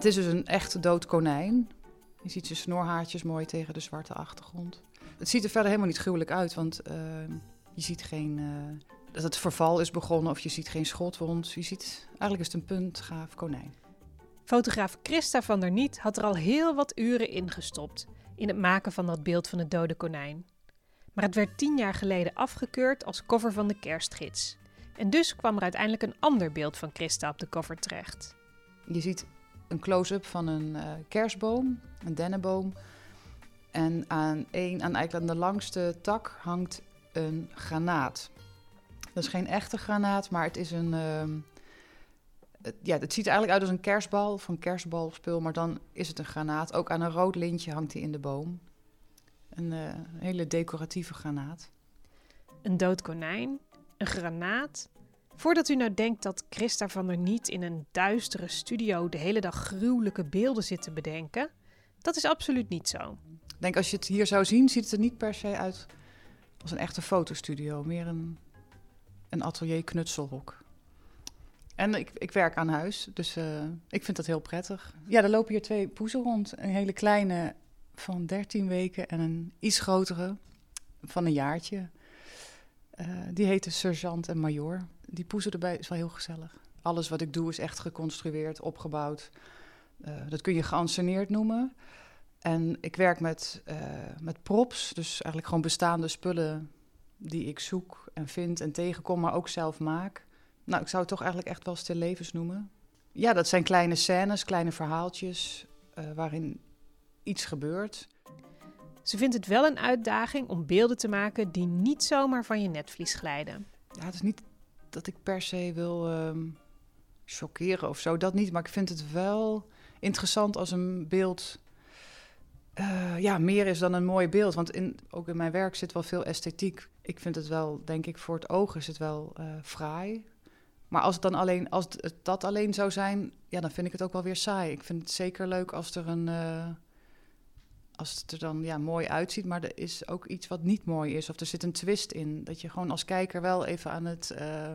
Het is dus een echt dood konijn. Je ziet zijn snorhaartjes mooi tegen de zwarte achtergrond. Het ziet er verder helemaal niet gruwelijk uit, want uh, je ziet geen, uh, dat het verval is begonnen of je ziet geen schotwond. Je ziet, eigenlijk is het een puntgaaf konijn. Fotograaf Christa van der Niet had er al heel wat uren in gestopt in het maken van dat beeld van het dode konijn. Maar het werd tien jaar geleden afgekeurd als cover van de kerstgids. En dus kwam er uiteindelijk een ander beeld van Christa op de cover terecht. Je ziet een close-up van een uh, kerstboom, een dennenboom. En aan, een, aan, eigenlijk aan de langste tak hangt een granaat. Dat is geen echte granaat, maar het is een. Uh, het, ja, het ziet er eigenlijk uit als een kerstbal een kerstbalspul, maar dan is het een granaat. Ook aan een rood lintje hangt hij in de boom. Een uh, hele decoratieve granaat. Een dood konijn, een granaat. Voordat u nou denkt dat Christa van der Niet in een duistere studio de hele dag gruwelijke beelden zit te bedenken, dat is absoluut niet zo. Ik denk als je het hier zou zien, ziet het er niet per se uit als een echte fotostudio. Meer een, een atelier knutselhok. En ik, ik werk aan huis, dus uh, ik vind dat heel prettig. Ja, er lopen hier twee poezen rond. Een hele kleine van 13 weken en een iets grotere van een jaartje. Uh, die heten Sergeant en Major. Die poezen erbij is wel heel gezellig. Alles wat ik doe is echt geconstrueerd, opgebouwd. Uh, dat kun je geanceneerd noemen. En ik werk met, uh, met props, dus eigenlijk gewoon bestaande spullen die ik zoek en vind en tegenkom, maar ook zelf maak. Nou, ik zou het toch eigenlijk echt wel stil levens noemen. Ja, dat zijn kleine scènes, kleine verhaaltjes waarin iets gebeurt. Ze vindt het wel een uitdaging om beelden te maken die niet zomaar van je netvlies glijden. Ja, het is niet dat ik per se wil um, chockeren of zo, dat niet. Maar ik vind het wel interessant als een beeld uh, ja, meer is dan een mooi beeld. Want in, ook in mijn werk zit wel veel esthetiek. Ik vind het wel, denk ik, voor het oog is het wel uh, fraai. Maar als het dan alleen, als het dat alleen zou zijn, ja, dan vind ik het ook wel weer saai. Ik vind het zeker leuk als er een. Uh, als het er dan ja, mooi uitziet, maar er is ook iets wat niet mooi is. Of er zit een twist in. Dat je gewoon als kijker wel even aan het. Uh,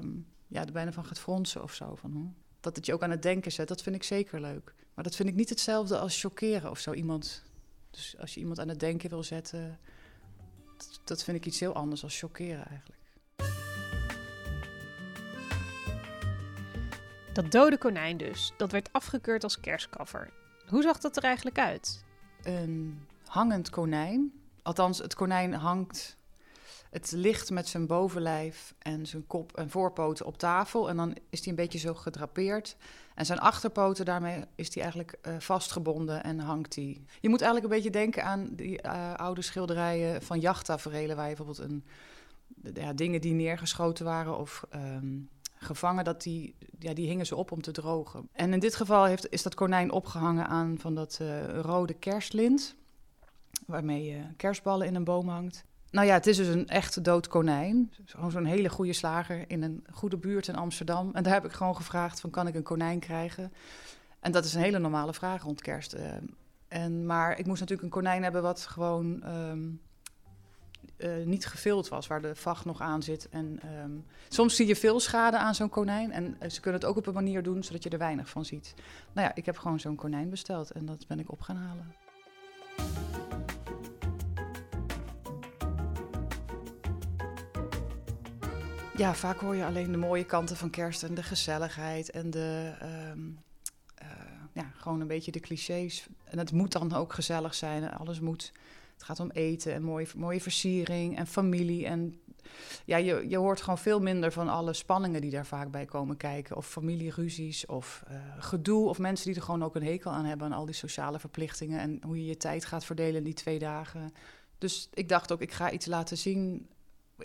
ja, er bijna van gaat fronsen of zo. Van, hm? Dat het je ook aan het denken zet, dat vind ik zeker leuk. Maar dat vind ik niet hetzelfde als chockeren of zo. Iemand dus als je iemand aan het denken wil zetten, dat, dat vind ik iets heel anders dan chockeren eigenlijk. Dat dode konijn dus, dat werd afgekeurd als kerstcover. Hoe zag dat er eigenlijk uit? Een hangend konijn. Althans, het konijn hangt het ligt met zijn bovenlijf en zijn kop en voorpoten op tafel. En dan is hij een beetje zo gedrapeerd. En zijn achterpoten, daarmee is hij eigenlijk uh, vastgebonden en hangt hij. Je moet eigenlijk een beetje denken aan die uh, oude schilderijen van jachttaferelen... waar je bijvoorbeeld een, ja, dingen die neergeschoten waren of um, gevangen... Dat die, ja, die hingen ze op om te drogen. En in dit geval heeft, is dat konijn opgehangen aan van dat uh, rode kerstlint... waarmee je kerstballen in een boom hangt... Nou ja, het is dus een echte dood konijn. Gewoon zo'n hele goede slager in een goede buurt in Amsterdam. En daar heb ik gewoon gevraagd van, kan ik een konijn krijgen? En dat is een hele normale vraag rond kerst. Uh, en, maar ik moest natuurlijk een konijn hebben wat gewoon um, uh, niet gevild was, waar de vacht nog aan zit. En um, soms zie je veel schade aan zo'n konijn. En uh, ze kunnen het ook op een manier doen zodat je er weinig van ziet. Nou ja, ik heb gewoon zo'n konijn besteld en dat ben ik op gaan halen. Ja, vaak hoor je alleen de mooie kanten van kerst en de gezelligheid en de, um, uh, ja, gewoon een beetje de clichés. En het moet dan ook gezellig zijn. Alles moet, het gaat om eten en mooie, mooie versiering en familie. En ja, je, je hoort gewoon veel minder van alle spanningen die daar vaak bij komen kijken. Of familieruzies of uh, gedoe. Of mensen die er gewoon ook een hekel aan hebben aan al die sociale verplichtingen. En hoe je je tijd gaat verdelen in die twee dagen. Dus ik dacht ook, ik ga iets laten zien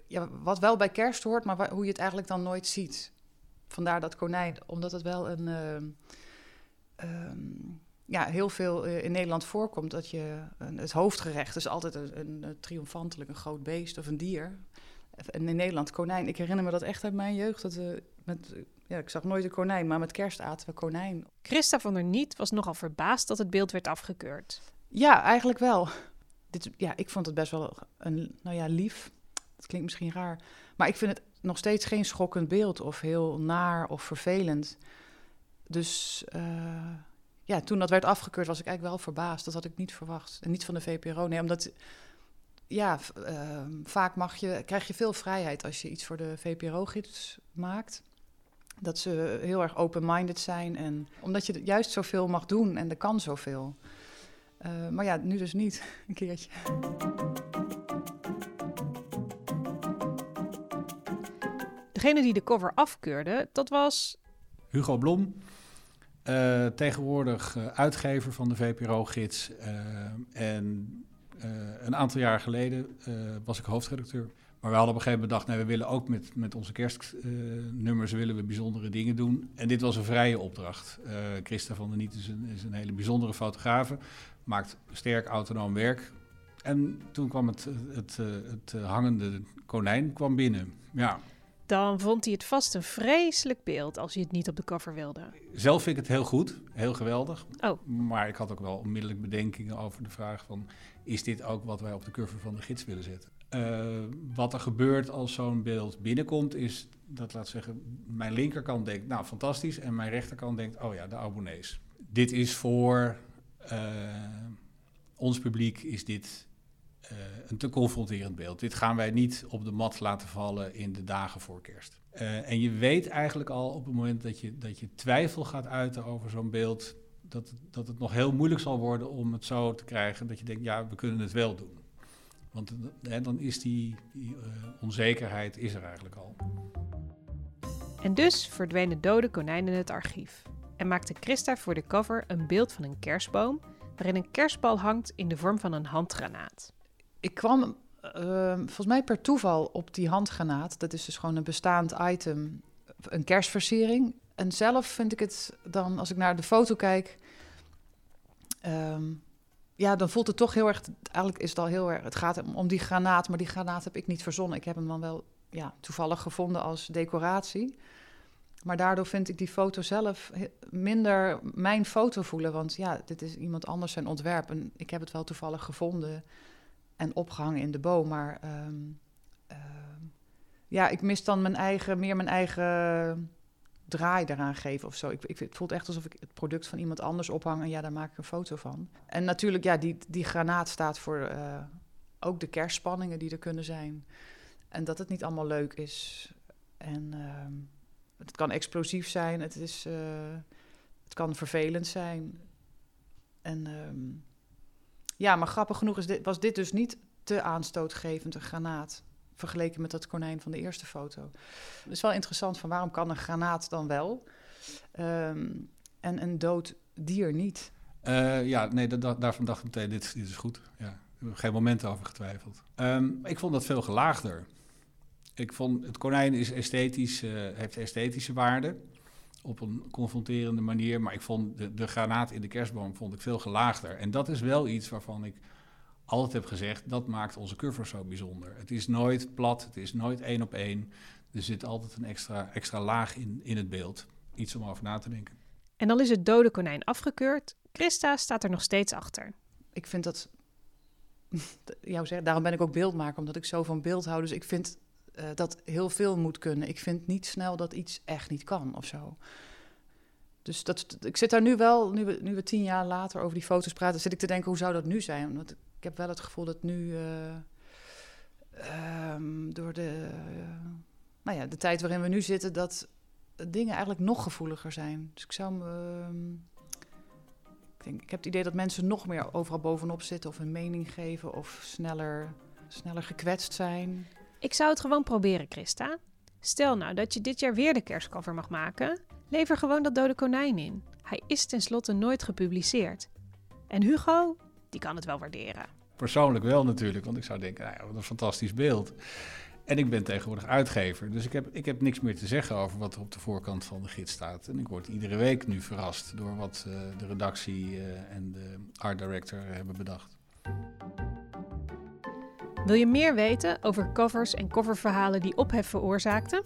ja, wat wel bij kerst hoort, maar waar, hoe je het eigenlijk dan nooit ziet. Vandaar dat konijn, omdat het wel een. Uh, um, ja, heel veel uh, in Nederland voorkomt dat je. Het hoofdgerecht is altijd een, een, een, triomfantelijk, een groot beest of een dier. En in Nederland konijn. Ik herinner me dat echt uit mijn jeugd. Dat we met, ja, ik zag nooit een konijn, maar met kerst aten we konijn. Christa van der Niet was nogal verbaasd dat het beeld werd afgekeurd. Ja, eigenlijk wel. Dit, ja, ik vond het best wel een, nou ja, lief het klinkt misschien raar. Maar ik vind het nog steeds geen schokkend beeld of heel naar of vervelend. Dus uh, ja, toen dat werd afgekeurd was ik eigenlijk wel verbaasd. Dat had ik niet verwacht. En niet van de VPRO. Nee, omdat ja, uh, vaak mag je, krijg je veel vrijheid als je iets voor de VPRO-gids maakt. Dat ze heel erg open-minded zijn. En omdat je juist zoveel mag doen en er kan zoveel. Uh, maar ja, nu dus niet, een keertje. Degene die de cover afkeurde, dat was... Hugo Blom, uh, tegenwoordig uh, uitgever van de VPRO-gids. Uh, en een aantal jaar geleden was ik hoofdredacteur. Maar we hadden op een gegeven moment bedacht, nee, we willen ook met, met onze kerstnummers willen we bijzondere dingen doen. En dit was een vrije opdracht. Christa van der Niet is een, is een hele bijzondere fotografe, maakt sterk autonoom werk. En toen kwam het, het, het, het hangende konijn kwam binnen. Ja, dan vond hij het vast een vreselijk beeld als hij het niet op de cover wilde. Zelf vind ik het heel goed, heel geweldig. Oh. Maar ik had ook wel onmiddellijk bedenkingen over de vraag van... is dit ook wat wij op de cover van de gids willen zetten? Uh, wat er gebeurt als zo'n beeld binnenkomt is dat, laat zeggen, mijn linkerkant denkt... nou, fantastisch, en mijn rechterkant denkt, oh ja, de abonnees. Dit is voor uh, ons publiek, is dit uh, een te confronterend beeld. Dit gaan wij niet op de mat laten vallen in de dagen voor kerst. Uh, en je weet eigenlijk al op het moment dat je, dat je twijfel gaat uiten over zo'n beeld, dat, dat het nog heel moeilijk zal worden om het zo te krijgen dat je denkt, ja, we kunnen het wel doen. Want hè, dan is die, die onzekerheid is er eigenlijk al. En dus verdween de dode konijn in het archief. En maakte Christa voor de cover een beeld van een kerstboom, waarin een kerstbal hangt in de vorm van een handgranaat ik kwam uh, volgens mij per toeval op die handgranaat. Dat is dus gewoon een bestaand item, een kerstversiering. En zelf vind ik het dan, als ik naar de foto kijk, um, ja, dan voelt het toch heel erg. Eigenlijk is het al heel erg. Het gaat om die granaat, maar die granaat heb ik niet verzonnen. Ik heb hem dan wel ja, toevallig gevonden als decoratie. Maar daardoor vind ik die foto zelf minder mijn foto voelen. Want ja, dit is iemand anders zijn ontwerp. En ik heb het wel toevallig gevonden en opgehangen in de boom. Maar um, uh, ja, ik mis dan mijn eigen, meer mijn eigen draai eraan geven of zo. Ik, ik, het voelt echt alsof ik het product van iemand anders ophang en ja, daar maak ik een foto van. En natuurlijk, ja, die, die granaat staat voor uh, ook de kerstspanningen die er kunnen zijn. En dat het niet allemaal leuk is. En uh, het kan explosief zijn, het, is, uh, het kan vervelend zijn. En ja, maar grappig genoeg is dit, was dit dus niet te aanstootgevend, een granaat. Vergeleken met dat konijn van de eerste foto. Het is wel interessant van waarom kan een granaat dan wel um, en een dood dier niet? Uh, ja, nee, daarvan dacht ik meteen, dit, is goed. Ja, ik heb geen moment over getwijfeld. Um, ik vond dat veel gelaagder. Ik vond, het konijn is esthetisch, uh, heeft esthetische waarde op een confronterende manier. Maar ik vond de, de granaat in de kerstboom vond ik veel gelaagder. En dat is wel iets waarvan ik altijd heb gezegd, dat maakt onze cover zo bijzonder. Het is nooit plat, het is nooit één op één. Er zit altijd een extra, extra laag in, in het beeld. Iets om over na te denken. En al is het dode konijn afgekeurd, Christa staat er nog steeds achter. Ik vind dat, jou zeggen, daarom ben ik ook beeldmaker, omdat ik zo van beeld hou. Dus ik vind uh, dat heel veel moet kunnen. Ik vind niet snel dat iets echt niet kan of zo. Dus dat, ik zit daar nu wel, nu we, nu tien jaar later over die foto's praten, zit ik te denken, hoe zou dat nu zijn? Want ik heb wel het gevoel dat nu uh, um, door de, uh, nou ja, de tijd waarin we nu zitten, dat dingen eigenlijk nog gevoeliger zijn. Dus ik zou me. Uh, ik, denk, ik heb het idee dat mensen nog meer overal bovenop zitten of een mening geven of sneller, sneller gekwetst zijn. Ik zou het gewoon proberen, Christa. Stel nou dat je dit jaar weer de kerstcover mag maken. Lever gewoon dat dode konijn in. Hij is tenslotte nooit gepubliceerd. En Hugo, die kan het wel waarderen. Persoonlijk wel natuurlijk, want ik zou denken, nou ja, wat een fantastisch beeld. En ik ben tegenwoordig uitgever, dus ik heb, ik heb niks meer te zeggen over wat er op de voorkant van de gids staat. En ik word iedere week nu verrast door wat uh, de redactie uh, en de art director hebben bedacht. Wil je meer weten over covers en coververhalen die ophef veroorzaakten?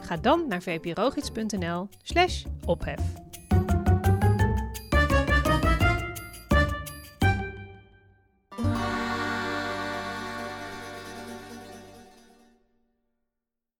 Ga dan naar vprogids.nl slash ophef.